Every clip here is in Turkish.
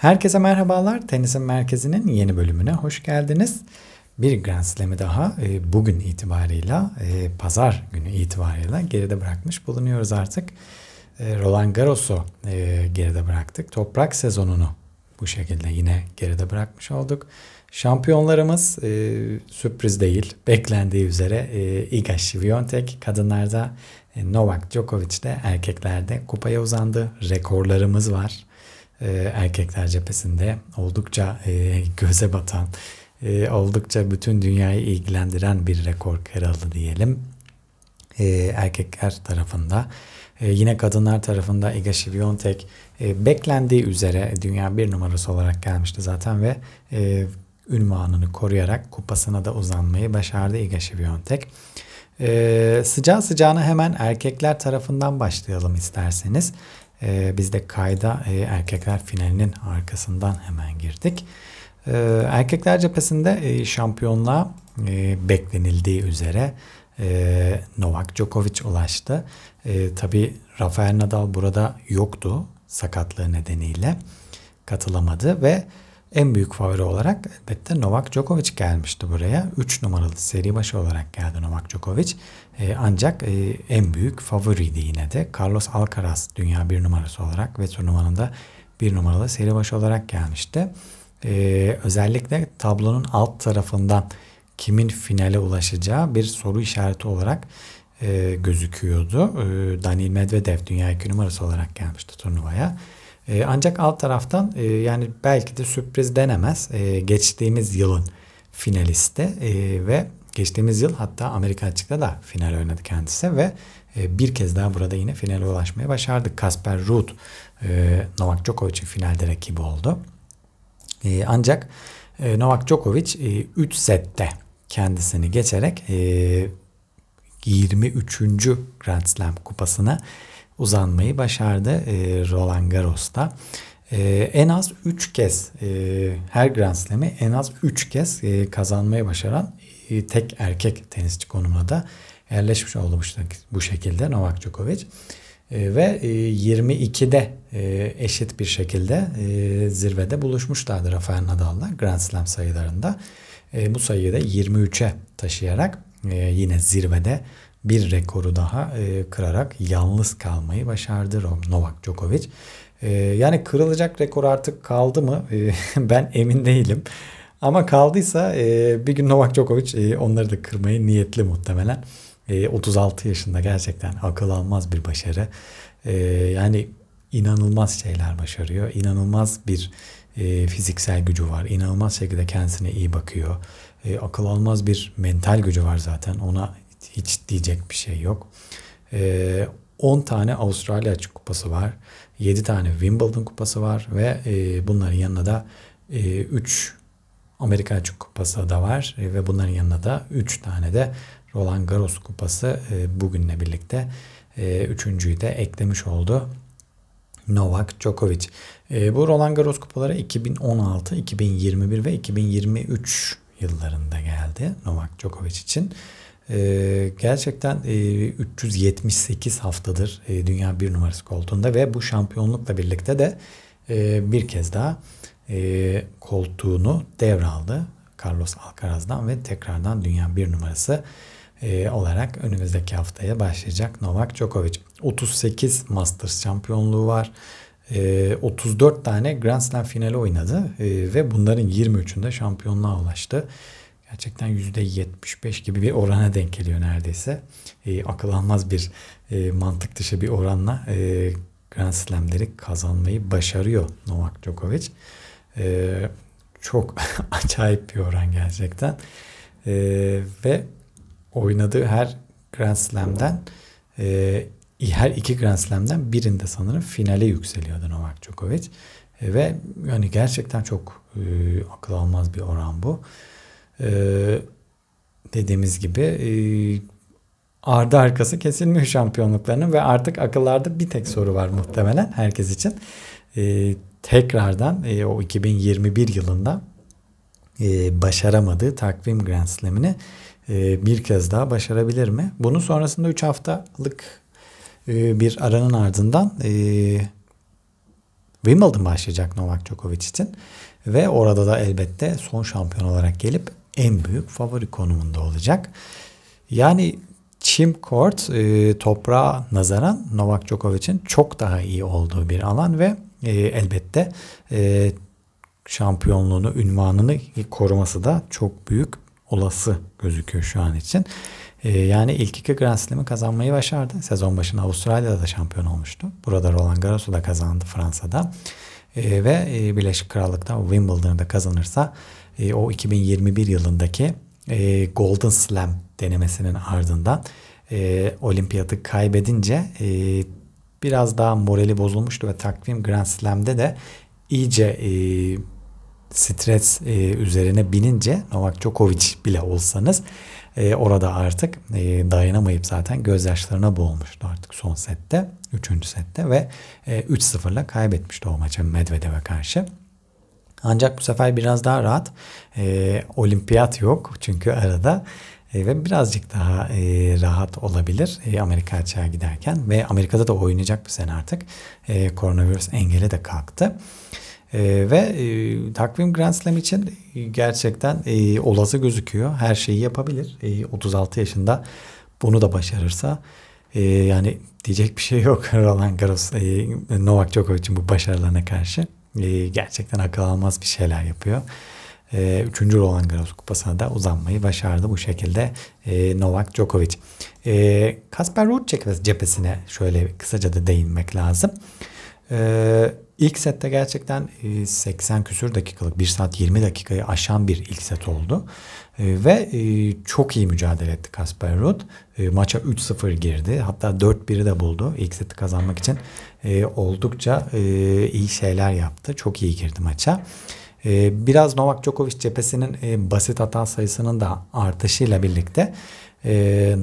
Herkese merhabalar. Tenisin Merkezi'nin yeni bölümüne hoş geldiniz. Bir Grand Slam'i daha e, bugün itibarıyla, e, pazar günü itibarıyla geride bırakmış bulunuyoruz artık. E, Roland Garros'u geride bıraktık. Toprak sezonunu bu şekilde yine geride bırakmış olduk. Şampiyonlarımız sürpriz değil. Beklendiği üzere Iga Świątek kadınlarda, Novak Djokovic de erkeklerde kupaya uzandı. Rekorlarımız var e, erkekler cephesinde oldukça e, göze batan, e, oldukça bütün dünyayı ilgilendiren bir rekor kırıldı diyelim. E, erkekler tarafında. E, yine kadınlar tarafında Iga Świątek e, beklendiği üzere dünya bir numarası olarak gelmişti zaten ve e, ünvanını koruyarak kupasına da uzanmayı başardı Iga Świątek. Ee, sıcağı sıcağına hemen erkekler tarafından başlayalım isterseniz. Ee, biz de kayda e, erkekler finalinin arkasından hemen girdik. Ee, erkekler cephesinde e, şampiyonluğa e, beklenildiği üzere e, Novak Djokovic ulaştı. E, Tabi Rafael Nadal burada yoktu sakatlığı nedeniyle katılamadı ve en büyük favori olarak elbette Novak Djokovic gelmişti buraya. 3 numaralı seri başı olarak geldi Novak Djokovic. E, ancak e, en büyük favoriydi yine de. Carlos Alcaraz dünya bir numarası olarak ve turnuvanın da bir numaralı seri başı olarak gelmişti. E, özellikle tablonun alt tarafından kimin finale ulaşacağı bir soru işareti olarak e, gözüküyordu. E, Daniil Medvedev dünya 2 numarası olarak gelmişti turnuvaya. E, ancak alt taraftan e, yani belki de sürpriz denemez. E, geçtiğimiz yılın finalisti e, ve geçtiğimiz yıl hatta Amerika açıkta da final oynadı kendisi ve bir kez daha burada yine finale ulaşmaya başardı. Kasper Ruud Novak Djokovic'in finalde rakibi oldu. Ancak Novak Djokovic 3 e, sette kendisini geçerek e, 23. Grand Slam kupasına uzanmayı başardı e, Roland Garros'ta. E, en az 3 kez e, her Grand Slam'i en az 3 kez e, kazanmayı başaran e, tek erkek tenisçi konumuna da yerleşmiş oldu bu, şekilde Novak Djokovic. E, ve e, 22'de e, eşit bir şekilde e, zirvede buluşmuşlardı Rafael Nadal'la Grand Slam sayılarında. E, bu sayıyı da 23'e taşıyarak e, yine zirvede bir rekoru daha e, kırarak yalnız kalmayı başardı Novak Djokovic. E, yani kırılacak rekor artık kaldı mı e, ben emin değilim. Ama kaldıysa e, bir gün Novak Djokovic e, onları da kırmayı niyetli muhtemelen. E, 36 yaşında gerçekten akıl almaz bir başarı. E, yani inanılmaz şeyler başarıyor. İnanılmaz bir e, fiziksel gücü var. İnanılmaz şekilde kendisine iyi bakıyor. E, akıl almaz bir mental gücü var zaten. Ona hiç diyecek bir şey yok. E, 10 tane Avustralya Açık Kupası var. 7 tane Wimbledon Kupası var ve e, bunların yanına da e, 3 Amerika Açık Kupası da var e, ve bunların yanına da 3 tane de Roland Garros Kupası e, bugünle birlikte e, üçüncüyü de eklemiş oldu. Novak Djokovic. E, bu Roland Garros kupaları 2016, 2021 ve 2023 yıllarında geldi Novak Djokovic için. Ee, gerçekten e, 378 haftadır e, dünya bir numarası koltuğunda ve bu şampiyonlukla birlikte de e, bir kez daha e, koltuğunu devraldı Carlos Alcaraz'dan ve tekrardan dünya bir numarası e, olarak önümüzdeki haftaya başlayacak Novak Djokovic. 38 Masters şampiyonluğu var. E, 34 tane Grand Slam finali oynadı e, ve bunların 23'ünde şampiyonluğa ulaştı. Gerçekten %75 gibi bir orana denk geliyor neredeyse. E, akıl almaz bir e, mantık dışı bir oranla e, Grand Slam'leri kazanmayı başarıyor Novak Djokovic. E, çok acayip bir oran gerçekten. E, ve oynadığı her Grand Slam'den e, her iki Grand Slam'den birinde sanırım finale yükseliyordu Novak Djokovic. E, ve yani gerçekten çok e, akıl almaz bir oran bu. Ee, dediğimiz gibi e, ardı arkası kesilmiyor şampiyonluklarının ve artık akıllarda bir tek soru var muhtemelen herkes için. E, tekrardan e, o 2021 yılında e, başaramadığı takvim Grand Slam'ini e, bir kez daha başarabilir mi? Bunun sonrasında 3 haftalık e, bir aranın ardından e, Wimbledon başlayacak Novak Djokovic için. Ve orada da elbette son şampiyon olarak gelip en büyük favori konumunda olacak. Yani çim kort e, toprağa nazaran Novak Djokovic'in çok daha iyi olduğu bir alan ve e, elbette e, şampiyonluğunu, ünvanını koruması da çok büyük olası gözüküyor şu an için. E, yani ilk iki Grand Slam'ı kazanmayı başardı. Sezon başında Avustralya'da da şampiyon olmuştu. Burada Roland Garros'u da kazandı Fransa'da. E, ve e, Birleşik Krallık'ta Wimbledon'ı da kazanırsa e, o 2021 yılındaki e, Golden Slam denemesinin ardından e, olimpiyatı kaybedince e, biraz daha morali bozulmuştu ve takvim Grand Slam'de de iyice e, stres e, üzerine binince Novak Djokovic bile olsanız e, orada artık e, dayanamayıp zaten gözyaşlarına boğulmuştu artık son sette. Üçüncü sette ve e, 3-0'la kaybetmişti o maçı Medvedev'e karşı. Ancak bu sefer biraz daha rahat. E, olimpiyat yok çünkü arada e, ve birazcık daha e, rahat olabilir e, Amerika açığa giderken ve Amerika'da da oynayacak bir sene artık. E, koronavirüs engeli de kalktı. E, ve e, takvim Grand Slam için gerçekten e, olası gözüküyor. Her şeyi yapabilir. E, 36 yaşında bunu da başarırsa e, yani diyecek bir şey yok Roland Garros e, Novak Djokovic'in bu başarılarına karşı. E, gerçekten akıl almaz bir şeyler yapıyor. E, üçüncü Roland Garros kupasına da uzanmayı başardı bu şekilde e, Novak Djokovic. E, Kasper Ruud cephesine şöyle kısaca da değinmek lazım. E, ilk sette gerçekten 80 küsür dakikalık 1 saat 20 dakikayı aşan bir ilk set oldu. Ve çok iyi mücadele etti Kasper Ruud. Maça 3-0 girdi. Hatta 4-1'i de buldu. İlk seti kazanmak için oldukça iyi şeyler yaptı. Çok iyi girdi maça. Biraz Novak Djokovic cephesinin basit hata sayısının da artışıyla birlikte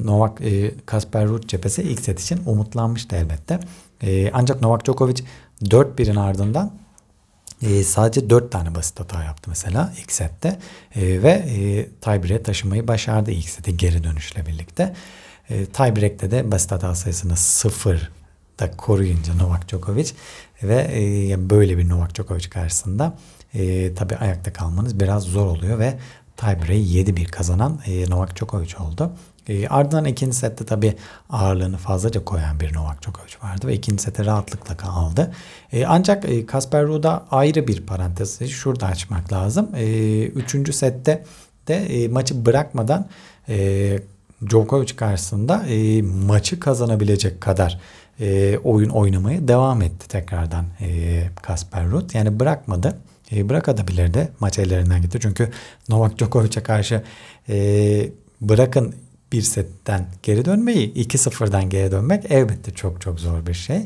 Novak Kasper Ruud cephesi ilk set için umutlanmıştı elbette. Ancak Novak Djokovic 4-1'in ardından e, sadece 4 tane basit hata yaptı mesela ilk sette e, ve e, tiebreak'e taşımayı başardı ilk seti geri dönüşle birlikte. E, tiebreak'te de basit hata sayısını 0 da koruyunca Novak Djokovic ve e, böyle bir Novak Djokovic karşısında e, tabi ayakta kalmanız biraz zor oluyor ve tiebreak'i 7-1 kazanan e, Novak Djokovic oldu. E, ardından ikinci sette tabi ağırlığını fazlaca koyan bir Novak Djokovic vardı ve ikinci sete rahatlıkla aldı. E, ancak e, Kasper Ruud'a ayrı bir parantez şurada açmak lazım. E, üçüncü sette de e, maçı bırakmadan e, Djokovic karşısında e, maçı kazanabilecek kadar oyun oynamaya devam etti tekrardan e, Kasper Ruud. Yani bırakmadı. E, bırakabilirdi. Maç ellerinden gitti. Çünkü Novak Djokovic'e karşı bırakın bir setten geri dönmeyi 2-0'dan geri dönmek elbette çok çok zor bir şey.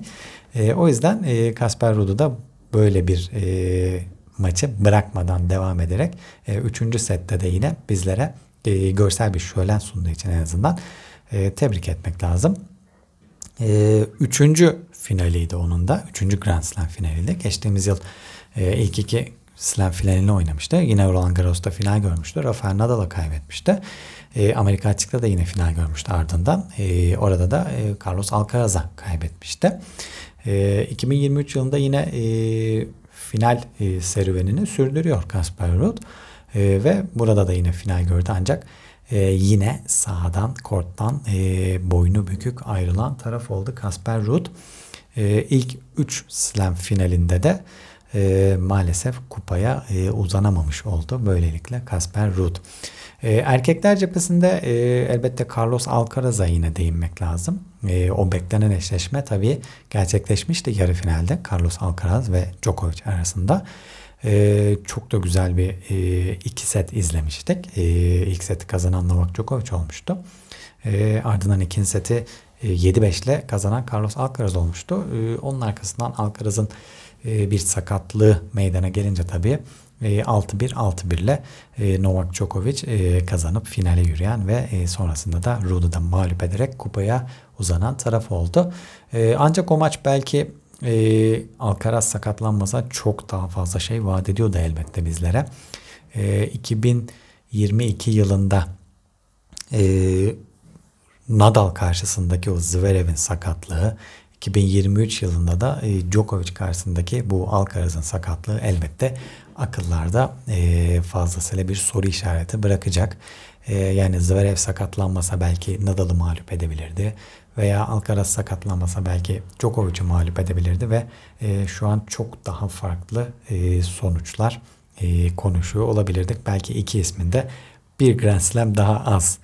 E, o yüzden e, Kasper Ruud'u da böyle bir e, maçı bırakmadan devam ederek e, üçüncü sette de yine bizlere e, görsel bir şölen sunduğu için en azından e, tebrik etmek lazım. E, üçüncü finaliydi onun da. Üçüncü Grand Slam finaliydi. Geçtiğimiz yıl e, ilk iki Slam finalini oynamıştı. Yine Roland Garros'ta final görmüştü. Rafael Nadal'a kaybetmişti. E, Amerika açıkta da yine final görmüştü ardından. E, orada da e, Carlos Alcaraz'a kaybetmişti. E, 2023 yılında yine e, final e, serüvenini sürdürüyor Kasper Ruud. E, ve burada da yine final gördü ancak e, yine sahadan, korttan e, boynu bükük ayrılan taraf oldu Kasper Ruud. E, ilk 3 slam finalinde de e, maalesef kupaya e, uzanamamış oldu. Böylelikle Kasper Ruud. E, erkekler cephesinde e, elbette Carlos Alcaraz'a yine değinmek lazım. E, o beklenen eşleşme tabii gerçekleşmişti yarı finalde Carlos Alcaraz ve Djokovic arasında. E, çok da güzel bir e, iki set izlemiştik. E, ilk seti kazanan Novak Djokovic olmuştu. E, ardından ikinci seti e, 7-5 ile kazanan Carlos Alcaraz olmuştu. E, onun arkasından Alcaraz'ın e, bir sakatlığı meydana gelince tabii 6-1 e, 6-1 ile e, Novak Djokovic kazanıp finale yürüyen ve sonrasında da Ruud'u da mağlup ederek kupaya uzanan taraf oldu. Ancak o maç belki Alcaraz sakatlanmasa çok daha fazla şey vaat ediyordu elbette bizlere. 2022 yılında Nadal karşısındaki o Zverev'in sakatlığı 2023 yılında da e, Djokovic karşısındaki bu Alcaraz'ın sakatlığı elbette akıllarda e, fazlasıyla bir soru işareti bırakacak. E, yani Zverev sakatlanmasa belki Nadal'ı mağlup edebilirdi veya Alcaraz sakatlanmasa belki Djokovic'i mağlup edebilirdi ve e, şu an çok daha farklı sonuçlar e, konuşuyor olabilirdik. Belki iki isminde bir Grand Slam daha az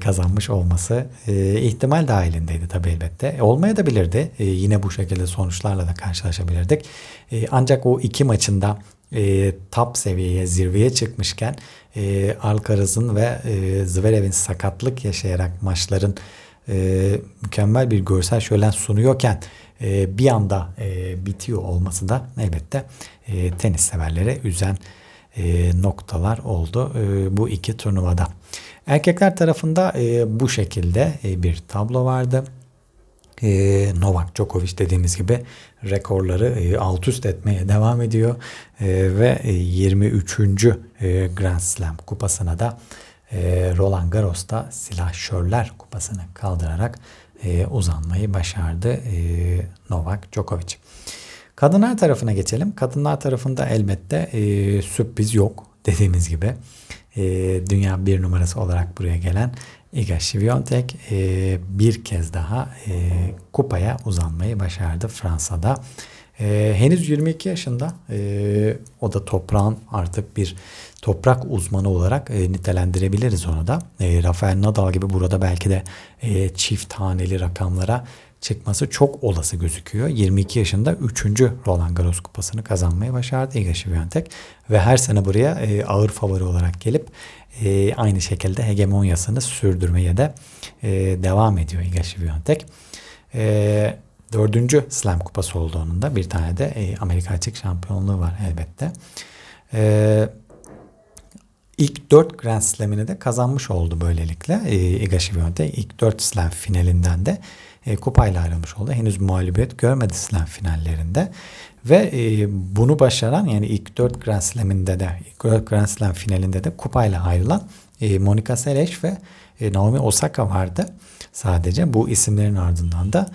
kazanmış olması e, ihtimal dahilindeydi tabii elbette. Olmaya da bilirdi. Yine bu şekilde sonuçlarla da karşılaşabilirdik. Ancak o iki maçında e, top seviyeye, zirveye çıkmışken e, Alcaraz'ın ve e, Zverev'in sakatlık yaşayarak maçların e, mükemmel bir görsel şölen sunuyorken e, bir anda e, bitiyor olması da elbette e, tenis severlere üzen e, noktalar oldu e, bu iki turnuvada. Erkekler tarafında e, bu şekilde e, bir tablo vardı. E, Novak Djokovic dediğimiz gibi rekorları e, alt üst etmeye devam ediyor e, ve e, 23. E, Grand Slam kupasına da Roland Garros'ta silahşörler kupasını kaldırarak uzanmayı başardı Novak Djokovic. Kadınlar tarafına geçelim. Kadınlar tarafında elbette sürpriz yok dediğimiz gibi. Dünya bir numarası olarak buraya gelen Iga Świątek e, bir kez daha e, kupaya uzanmayı başardı Fransa'da. E, henüz 22 yaşında e, o da toprağın artık bir toprak uzmanı olarak e, nitelendirebiliriz onu da. E, Rafael Nadal gibi burada belki de e, çift haneli rakamlara çıkması çok olası gözüküyor. 22 yaşında 3. Roland Garros kupasını kazanmayı başardı Iga Świątek ve her sene buraya e, ağır favori olarak gelip e, aynı şekilde hegemonyasını sürdürmeye de e, devam ediyor Iga Świątek. E, dördüncü Slam kupası olduğunun da bir tane de e, Amerika açık şampiyonluğu var elbette. E, ilk dört Grand Slam'ini de kazanmış oldu böylelikle. E, Iga Świątek ilk dört Slam finalinden de e, kupayla ayrılmış oldu. Henüz mağlubiyet görmedi Slam finallerinde. Ve e, bunu başaran yani ilk 4 Grand Slam'inde de ilk 4 Grand Slam finalinde de kupayla ayrılan e, Monica Seles ve e, Naomi Osaka vardı. Sadece bu isimlerin ardından da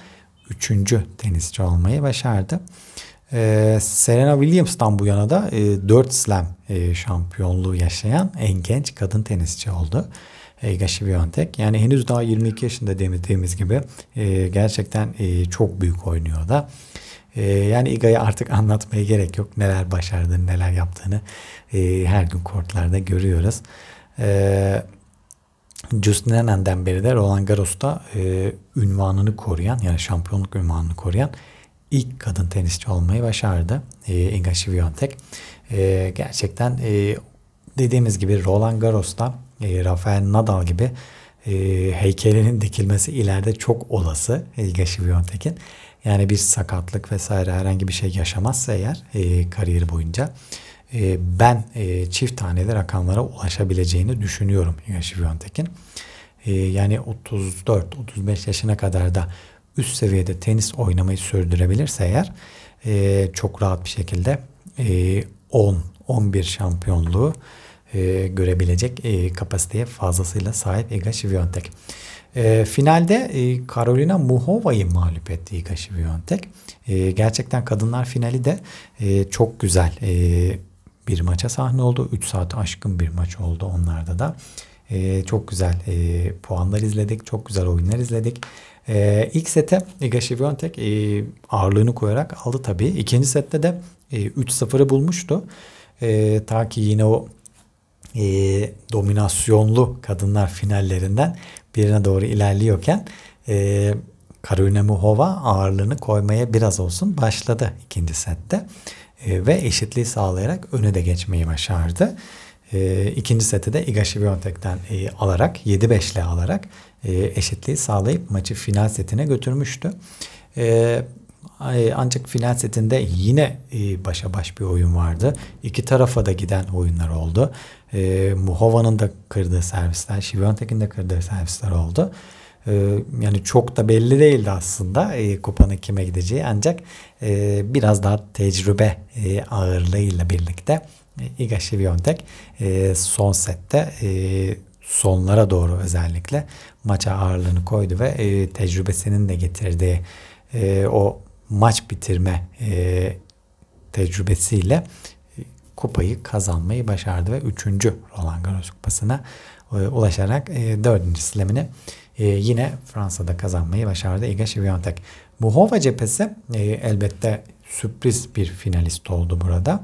üçüncü tenisçi olmayı başardı. Ee, Serena Williams'tan bu yana da e, 4 slam e, şampiyonluğu yaşayan en genç kadın tenisçi oldu. Iga Świątek. Yani henüz daha 22 yaşında demediğimiz gibi e, gerçekten e, çok büyük oynuyor da. E, yani Iga'yı artık anlatmaya gerek yok. Neler başardığını, neler yaptığını e, her gün kortlarda görüyoruz. E, Justin Hernand'den beri de Roland Garros'ta e, ünvanını koruyan yani şampiyonluk ünvanını koruyan ilk kadın tenisçi olmayı başardı. E, Iga Świątek. E, gerçekten e, dediğimiz gibi Roland Garros'ta e, Rafael Nadal gibi e, heykelinin dikilmesi ileride çok olası Iga Świątek'in. Yani bir sakatlık vesaire herhangi bir şey yaşamazsa eğer e, kariyeri boyunca e, ben e, çift taneli rakamlara ulaşabileceğini düşünüyorum Iga Świątek'in. E, yani 34-35 yaşına kadar da üst seviyede tenis oynamayı sürdürebilirse eğer e, çok rahat bir şekilde e, 10-11 şampiyonluğu e, görebilecek e, kapasiteye fazlasıyla sahip Iga Świątek. E, finalde e, Karolina Muhova'yı mağlup etti Iga Świątek. E, gerçekten kadınlar finali de e, çok güzel e, bir maça sahne oldu. 3 saat aşkın bir maç oldu onlarda da. E, çok güzel e, puanlar izledik. Çok güzel oyunlar izledik. E, ilk sete Iga Świątek e, ağırlığını koyarak aldı tabii. İkinci sette de e, 3-0'ı bulmuştu. E, ta ki yine o e, dominasyonlu kadınlar finallerinden birine doğru ilerliyorken e, Karolina Muhova ağırlığını koymaya biraz olsun başladı ikinci sette. E, ve eşitliği sağlayarak öne de geçmeyi başardı. E, ikinci sette de Iga Świątek'ten e, alarak 7-5'le alarak e, eşitliği sağlayıp maçı final setine götürmüştü. E, ancak final setinde yine e, başa baş bir oyun vardı. İki tarafa da giden oyunlar oldu. E, Muhova'nın da kırdığı servisler, Şiviyontek'in de kırdığı servisler oldu. E, yani çok da belli değildi aslında e, kupanın kime gideceği ancak e, biraz daha tecrübe e, ağırlığıyla birlikte Iga Świątek e, son sette e, sonlara doğru özellikle maça ağırlığını koydu ve e, tecrübesinin de getirdiği o maç bitirme tecrübesiyle kupayı kazanmayı başardı ve 3. Roland Garros kupasına ulaşarak e, 4. slamini yine Fransa'da kazanmayı başardı Iga Świątek. Muhova cephesi elbette sürpriz bir finalist oldu burada.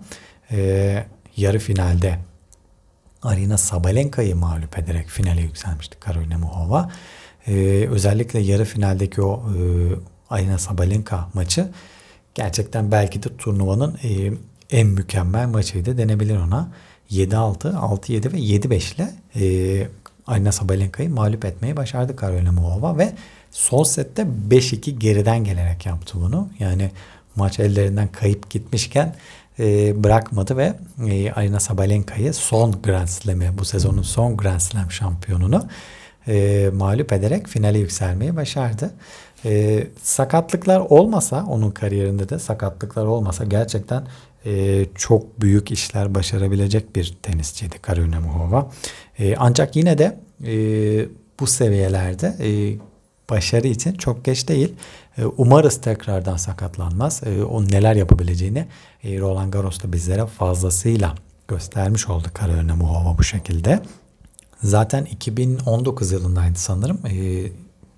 E, yarı finalde Arina Sabalenka'yı mağlup ederek finale yükselmişti Karolina Muhova. E, özellikle yarı finaldeki o e, Arina Sabalenka maçı gerçekten belki de turnuvanın e, en mükemmel maçıydı denebilir ona. 7-6, 6-7 ve 7-5 ile e, Arina Sabalenka'yı mağlup etmeyi başardı Karolina Muhova ve son sette 5-2 geriden gelerek yaptı bunu. Yani maç ellerinden kayıp gitmişken e, bırakmadı ve e, Arina Sabalenka'yı son Grand Slam'i bu sezonun son Grand Slam şampiyonunu e, mağlup ederek finale yükselmeyi başardı. Sakatlıklar olmasa onun kariyerinde de sakatlıklar olmasa gerçekten çok büyük işler başarabilecek bir tenisçiydi Karolina Muhova. Ancak yine de bu seviyelerde başarı için çok geç değil. E, umarız tekrardan sakatlanmaz. E, o neler yapabileceğini e, Roland Garros'ta bizlere fazlasıyla göstermiş oldu Karolina Muhova bu şekilde. Zaten 2019 yılındaydı sanırım.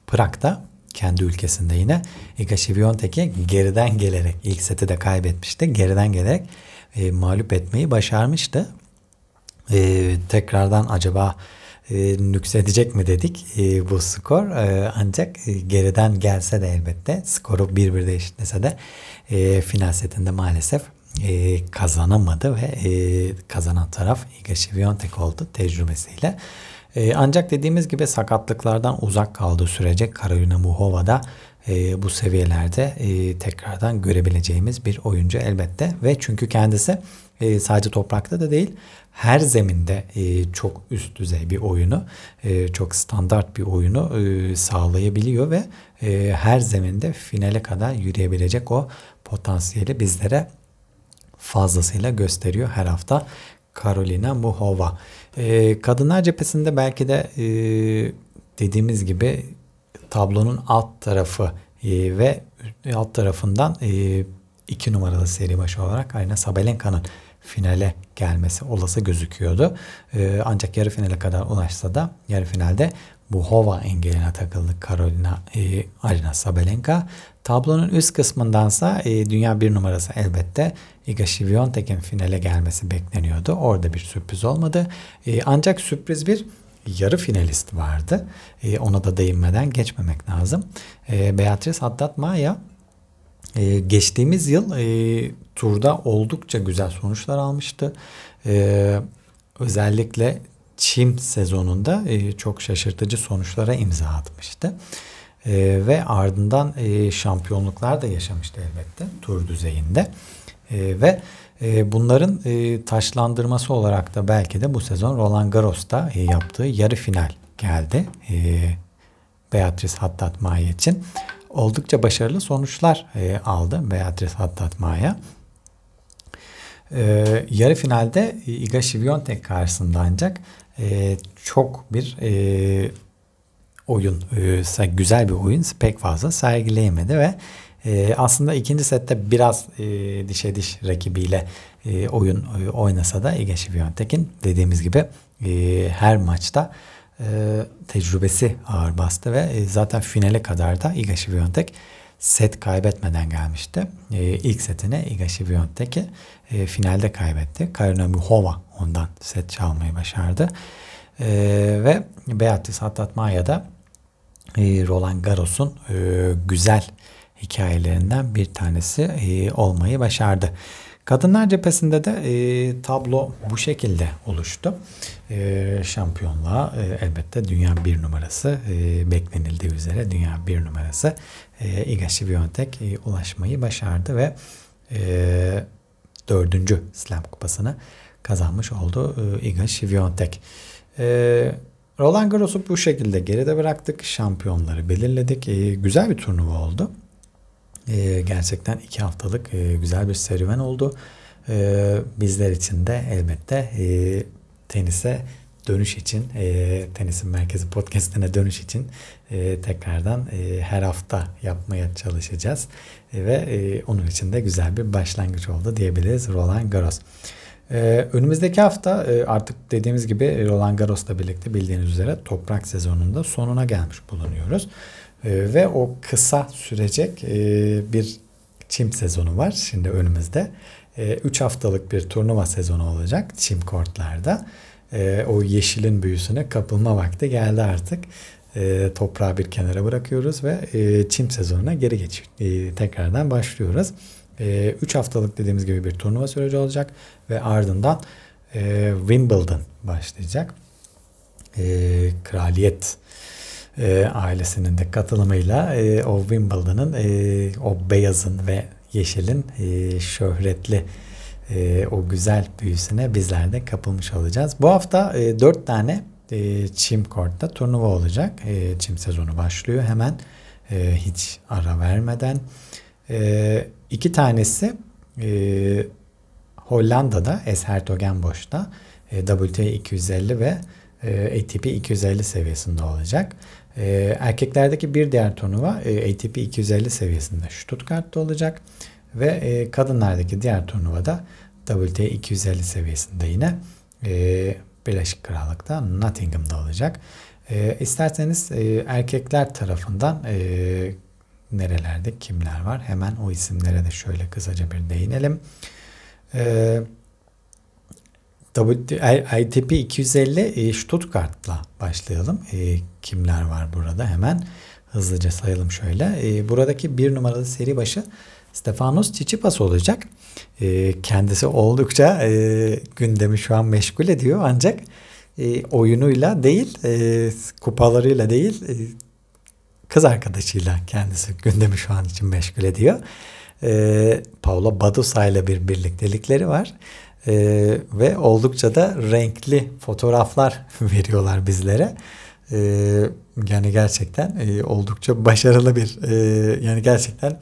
Prag'da kendi ülkesinde yine Iga Świątek'i geriden gelerek ilk seti de kaybetmişti. Geriden gelerek e, mağlup etmeyi başarmıştı. Tekrardan acaba e, nüksedecek mi dedik e, bu skor. E, ancak e, geriden gelse de elbette skoru 1-1'de eşitlese de e, final setinde maalesef e, kazanamadı ve e, kazanan taraf Iga Świątek oldu tecrübesiyle. E, ancak dediğimiz gibi sakatlıklardan uzak kaldığı sürece Karolina Muhova e, bu seviyelerde e, tekrardan görebileceğimiz bir oyuncu elbette. Ve çünkü kendisi e, sadece toprakta da değil her zeminde e, çok üst düzey bir oyunu, e, çok standart bir oyunu e, sağlayabiliyor ve e, her zeminde finale kadar yürüyebilecek o potansiyeli bizlere fazlasıyla gösteriyor her hafta. Carolina Muhova. E, kadınlar cephesinde belki de e, dediğimiz gibi tablonun alt tarafı e, ve alt tarafından e, iki numaralı seri başı olarak Arina Sabalenka'nın finale gelmesi olası gözüküyordu. E, ancak yarı finale kadar ulaşsa da yarı finalde Buhova engeline takıldı Karolina e, Arina Sabalenka. Tablonun üst kısmındansa e, dünya bir numarası elbette Iga Świątek'in finale gelmesi bekleniyordu. Orada bir sürpriz olmadı. E, ancak sürpriz bir yarı finalist vardı. E, ona da değinmeden geçmemek lazım. E, Beatrice Haddad Maya e, geçtiğimiz yıl e, turda oldukça güzel sonuçlar almıştı. E, özellikle çim sezonunda e, çok şaşırtıcı sonuçlara imza atmıştı. E, ve ardından e, şampiyonluklar da yaşamıştı elbette tur düzeyinde. E, ve e, bunların e, taşlandırması olarak da belki de bu sezon Roland Garros'ta e, yaptığı yarı final geldi. E, Beatrice Haddad Maya için. Oldukça başarılı sonuçlar e, aldı Beatrice Haddad Maya. E, yarı finalde Iga Świątek karşısında ancak e, çok bir e, oyun, e, güzel bir oyun. Pek fazla sergileyemedi ve e, aslında ikinci sette biraz e, dişe diş rakibiyle e, oyun e, oynasa da Ege Świątek'in dediğimiz gibi e, her maçta e, tecrübesi ağır bastı ve e, zaten finale kadar da Iga Świątek set kaybetmeden gelmişti. E, ilk setine Iga Świątek'i e, finalde kaybetti. Karina Muhova ondan set çalmayı başardı. E, ve Beatrice Haddad da e, Roland Garros'un e, güzel hikayelerinden bir tanesi e, olmayı başardı. Kadınlar cephesinde de e, tablo bu şekilde oluştu. E, şampiyonluğa e, elbette dünya bir numarası e, beklenildiği üzere dünya bir numarası e, Świątek e, ulaşmayı başardı ve e, dördüncü Slam kupasını kazanmış oldu e, Iga Świątek. E, Roland Garros'u bu şekilde geride bıraktık. Şampiyonları belirledik. E, güzel bir turnuva oldu. Gerçekten iki haftalık güzel bir serüven oldu. Bizler için de elbette e, tenise dönüş için, e, Tenisin Merkezi podcastine dönüş için e, tekrardan e, her hafta yapmaya çalışacağız. E, ve e, onun için de güzel bir başlangıç oldu diyebiliriz Roland Garros. Ee, önümüzdeki hafta e, artık dediğimiz gibi Roland Garros'la birlikte bildiğiniz üzere toprak sezonunda sonuna gelmiş bulunuyoruz. Ee, ve o kısa sürecek e, bir çim sezonu var şimdi önümüzde. 3 e, haftalık bir turnuva sezonu olacak çim kortlarda. E, o yeşilin büyüsüne kapılma vakti geldi artık. E, toprağı bir kenara bırakıyoruz ve e, çim sezonuna geri geç e, tekrardan başlıyoruz. 3 e, haftalık dediğimiz gibi bir turnuva süreci olacak ve ardından e, Wimbledon başlayacak. E, kraliyet e, ailesinin de katılımıyla e, o Wimbledon'ın e, o beyazın ve yeşilin e, şöhretli e, o güzel büyüsüne bizler de kapılmış olacağız. Bu hafta e, 4 tane e, çim kortta turnuva olacak. E, çim sezonu başlıyor hemen e, hiç ara vermeden. E, iki tanesi e, Hollanda'da Eshertogenbosch'ta e, WTA 250 ve e, ATP 250 seviyesinde olacak. E, erkeklerdeki bir diğer turnuva e, ATP 250 seviyesinde Stuttgart'ta olacak. Ve e, kadınlardaki diğer turnuvada WTA 250 seviyesinde yine e, Birleşik Krallık'ta Nottingham'da olacak. E, isterseniz e, erkekler tarafından e, nerelerde kimler var? Hemen o isimlere de şöyle kısaca bir değinelim. E, ITP 250 Stuttgart'la başlayalım. E, kimler var burada hemen hızlıca sayalım şöyle. E, buradaki bir numaralı seri başı Stefanos Tsitsipas olacak. E, kendisi oldukça gündemi şu an meşgul ediyor ancak oyunuyla değil kupalarıyla değil kız arkadaşıyla kendisi gündemi şu an için meşgul ediyor. Paula Badosa ile bir birliktelikleri var. E, ve oldukça da renkli fotoğraflar veriyorlar bizlere. E, yani gerçekten e, oldukça başarılı bir e, yani gerçekten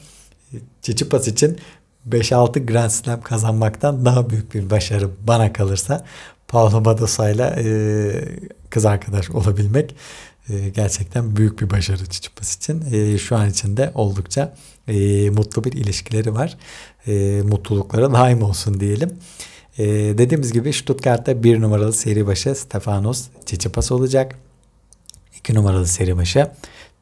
Çiçipas için 5-6 Grand Slam kazanmaktan daha büyük bir başarı bana kalırsa Paolo Badosa'yla e, kız arkadaş olabilmek e, gerçekten büyük bir başarı Çiçipas için. E, şu an içinde oldukça e, mutlu bir ilişkileri var. E, mutlulukları daim olsun diyelim. Dediğimiz gibi Stuttgart'ta bir numaralı seri başı Stefanos Tsitsipas olacak. 2 numaralı seri başı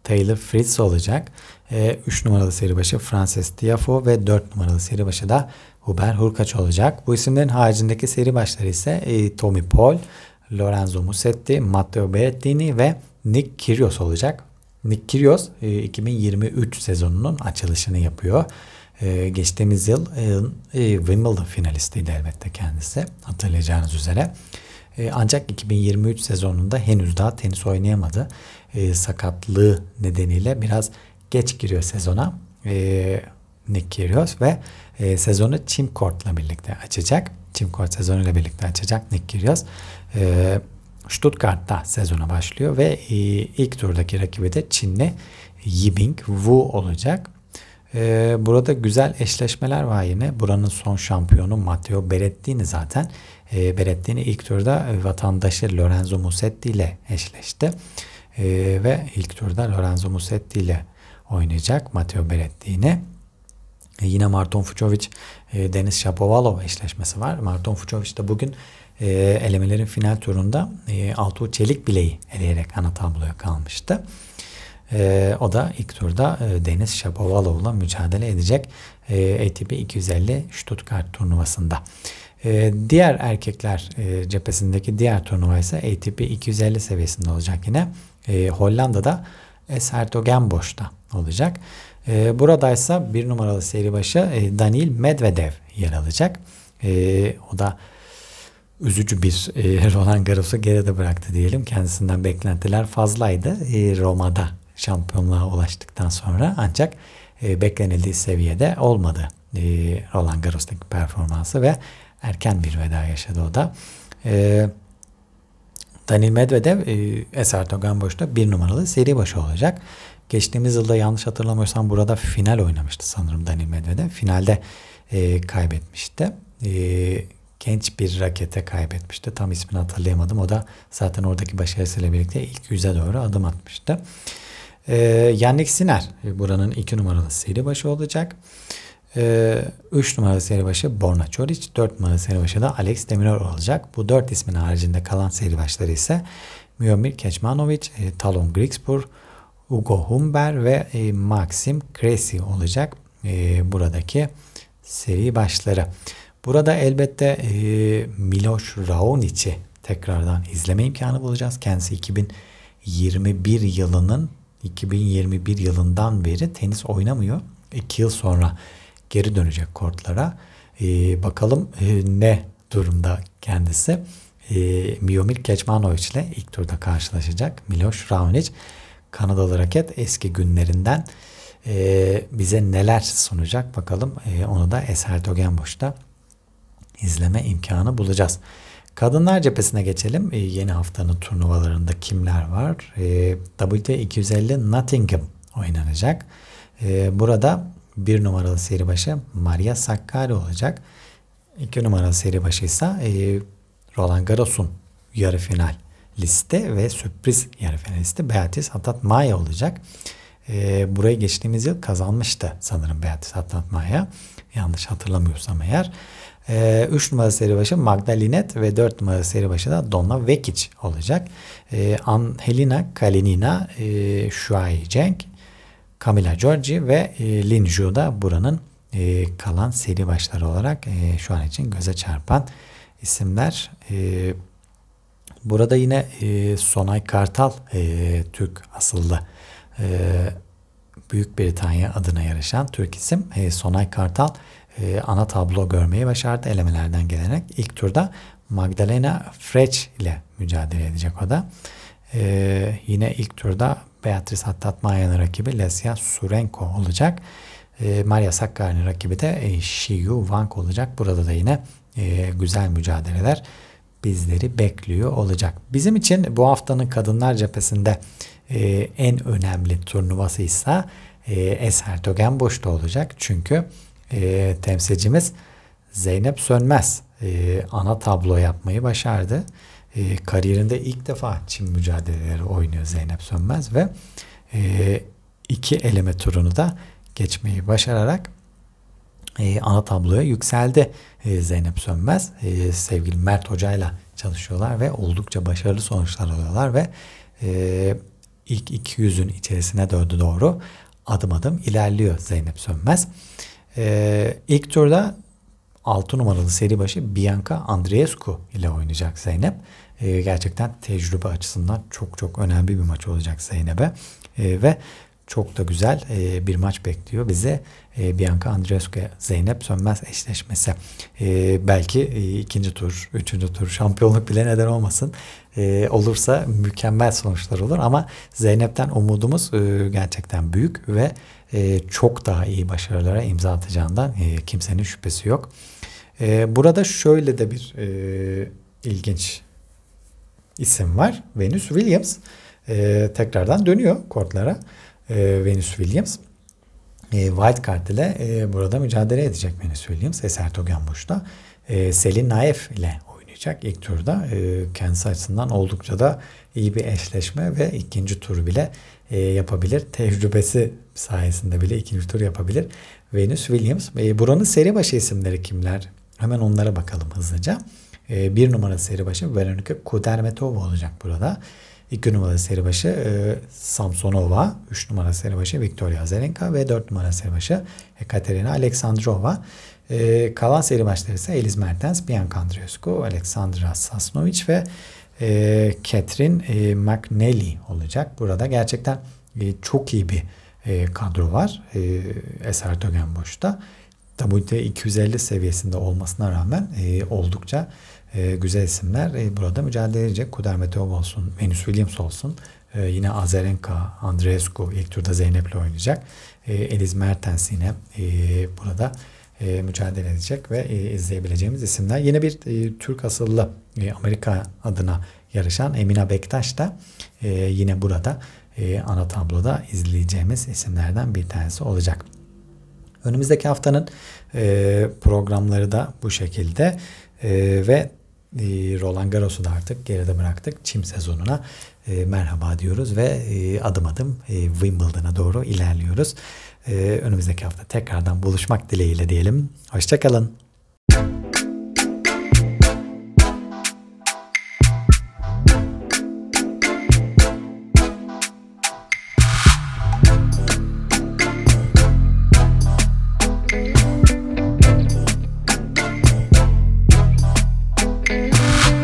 Taylor Fritz olacak. 3 ee, numaralı seri başı Frances Tiafoe ve 4 numaralı seri başı da Huber Hurkaç olacak. Bu isimlerin haricindeki seri başları ise e, Tommy Paul, Lorenzo Musetti, Matteo Berrettini ve Nick Kyrgios olacak. Nick Kyrgios e, 2023 sezonunun açılışını yapıyor. Ee, geçtiğimiz yıl e, e, Wimbledon finalistiydi elbette kendisi hatırlayacağınız üzere. E, ancak 2023 sezonunda henüz daha tenis oynayamadı. E, sakatlığı nedeniyle biraz geç giriyor sezona. E, Nick Kyrgios ve e, sezonu Çim Court'la birlikte açacak. Çim Court sezonuyla birlikte açacak Nick Kyrgios. E, Stuttgart'ta sezona başlıyor ve e, ilk turdaki rakibi de Çinli Yibing Wu olacak. Ee, burada güzel eşleşmeler var yine. Buranın son şampiyonu Matteo Berrettini zaten. Ee, Berrettini ilk turda vatandaşı Lorenzo Musetti ile eşleşti. Ee, ve ilk turda Lorenzo Musetti ile oynayacak Matteo Berrettini. Ee, yine Marton Fucovic, e, Deniz Shapovalov eşleşmesi var. Marton Fucovic de bugün e, elemelerin final turunda e, Altuğ Çelik bileği eleyerek ana tabloya kalmıştı. E, o da ilk turda e, Deniz Shapovalov'la mücadele edecek e, ATP 250 Stuttgart turnuvasında. E, diğer erkekler e, cephesindeki diğer turnuva ise ATP 250 seviyesinde olacak yine. E, Hollanda'da Eshertogenbosch'ta olacak. E, buradaysa bir numaralı seri başı e, Daniil Medvedev yer alacak. E, o da üzücü bir e, Roland Garros'u geride bıraktı diyelim. Kendisinden beklentiler fazlaydı. E, Roma'da şampiyonluğa ulaştıktan sonra ancak e, beklenildiği seviyede olmadı e, Roland Garros'taki performansı ve erken bir veda yaşadı o da. E, Daniil Medvedev e, Eser Toganboş'ta bir numaralı seri başı olacak. Geçtiğimiz yılda yanlış hatırlamıyorsam burada final oynamıştı sanırım Daniil Medvedev. Finalde e, kaybetmişti. E, genç bir rakete kaybetmişti. Tam ismini hatırlayamadım. O da zaten oradaki başarısıyla birlikte ilk yüze doğru adım atmıştı. Ee, Yannick Sinner buranın iki numaralı seri başı olacak. 3 ee, numaralı seri başı Borna Çoric, 4 numaralı seri başı da Alex Demiror olacak. Bu 4 ismin haricinde kalan seri başları ise Miomir Kecmanovic, e, Talon Grigspur, Ugo Humber ve e, Maxim Kresi olacak e, buradaki seri başları. Burada elbette Miloš Raonic'i tekrardan izleme imkanı bulacağız. Kendisi 2021 yılının 2021 yılından beri tenis oynamıyor. 2 yıl sonra geri dönecek kortlara. E, bakalım e, ne durumda kendisi. E, Miomir Kecmanovic ile ilk turda karşılaşacak. Miloš Raonic Kanadalı raket eski günlerinden e, bize neler sunacak bakalım. E, onu da Eser Togenboş'ta izleme imkanı bulacağız. Kadınlar cephesine geçelim. E, yeni haftanın turnuvalarında kimler var? E, WT 250 Nottingham oynanacak. E, burada bir numaralı seri başı Maria Sakkari olacak. İki numaralı seri başı ise e, Roland Garros'un yarı final liste ve sürpriz yarı finalisti Beatrice Hatat Maya olacak. E, burayı geçtiğimiz yıl kazanmıştı sanırım Beatrice Hatat Maya. Yanlış hatırlamıyorsam eğer. 3 e, numaralı seri başı Magdalinet ve 4 numaralı seri başı da Donna Vekic olacak. E, Angelina Kalinina, e, Shuai Cenk, Camila Giorgi ve e, Lin Zhu da buranın e, kalan seri başları olarak e, şu an için göze çarpan isimler. E, burada yine Sonay Kartal Türk asıllı Büyük Britanya adına yarışan Türk isim Sonay Kartal ana tablo görmeyi başardı elemelerden gelerek. ilk turda Magdalena Frech ile mücadele edecek o da. E, yine ilk turda Beatrice Hattatmaya'nın rakibi Lesya Surenko olacak. E, Maria Sakkari'nin rakibi de e, Shiyu Wang olacak. Burada da yine e, güzel mücadeleler bizleri bekliyor olacak. Bizim için bu haftanın kadınlar cephesinde e, en önemli turnuvası ise e, Eser Togenboş'ta olacak. Çünkü e, temsilcimiz Zeynep Sönmez e, ana tablo yapmayı başardı. E, kariyerinde ilk defa çim mücadeleleri oynuyor Zeynep Sönmez ve e, iki eleme turunu da geçmeyi başararak e, ana tabloya yükseldi e, Zeynep Sönmez. E, sevgili Mert Hoca ile çalışıyorlar ve oldukça başarılı sonuçlar alıyorlar ve e, ilk 200'ün içerisine dördü doğru adım adım ilerliyor Zeynep Sönmez. E, ilk turda 6 numaralı seri başı Bianca Andreescu ile oynayacak Zeynep. E, gerçekten tecrübe açısından çok çok önemli bir maç olacak Zeynep'e. E, ve çok da güzel e, bir maç bekliyor bize. E, Bianca Andreescu Zeynep Sönmez eşleşmesi. E, belki e, ikinci tur, üçüncü tur şampiyonluk bile neden olmasın. E, olursa mükemmel sonuçlar olur ama Zeynep'ten umudumuz e, gerçekten büyük ve e, çok daha iyi başarılara imza atacağından e, kimsenin şüphesi yok. E, burada şöyle de bir e, ilginç isim var. Venus Williams e, tekrardan dönüyor kortlara. E, Venus Williams. E, Wildcard ile e, burada mücadele edecek Venus Williams. Eser Togenboş'ta. E, Selin Naef ile oynayacak ilk turda. E, kendisi açısından oldukça da iyi bir eşleşme ve ikinci tur bile e, yapabilir. Tecrübesi sayesinde bile ikinci tur yapabilir. Venus Williams. E, buranın seri başı isimleri kimler? Hemen onlara bakalım hızlıca. E, bir numara seri başı Veronika Kudermetova olacak burada. İki numara seri başı e, Samsonova, üç numara seri başı Victoria Azarenka ve dört numara seri başı Ekaterina Aleksandrova. E, kalan seri başları ise Eliz Mertens, Bianca Andreescu, Aleksandra Sasnovic ve e, Catherine e, McNally olacak. Burada gerçekten e, çok iyi bir e, kadro var e, Eser Tögenboş'ta. WT 250 seviyesinde olmasına rağmen e, oldukça e, güzel isimler e, burada mücadele edecek. Kudermetov olsun, Venus Williams olsun. E, yine Azarenka, Andreescu ilk turda Zeynep'le oynayacak. E, Eliz Mertens yine e, burada e, mücadele edecek ve e, izleyebileceğimiz isimler. Yine bir e, Türk asıllı e, Amerika adına yarışan Emina Bektaş da e, yine burada e, ana tabloda izleyeceğimiz isimlerden bir tanesi olacak. Önümüzdeki haftanın E, programları da bu şekilde e, ve e, Roland Garros'u da artık geride bıraktık. Çim sezonuna e, merhaba diyoruz ve e, adım adım e, Wimbledon'a doğru ilerliyoruz. E, önümüzdeki hafta tekrardan buluşmak dileğiyle diyelim. Hoşçakalın.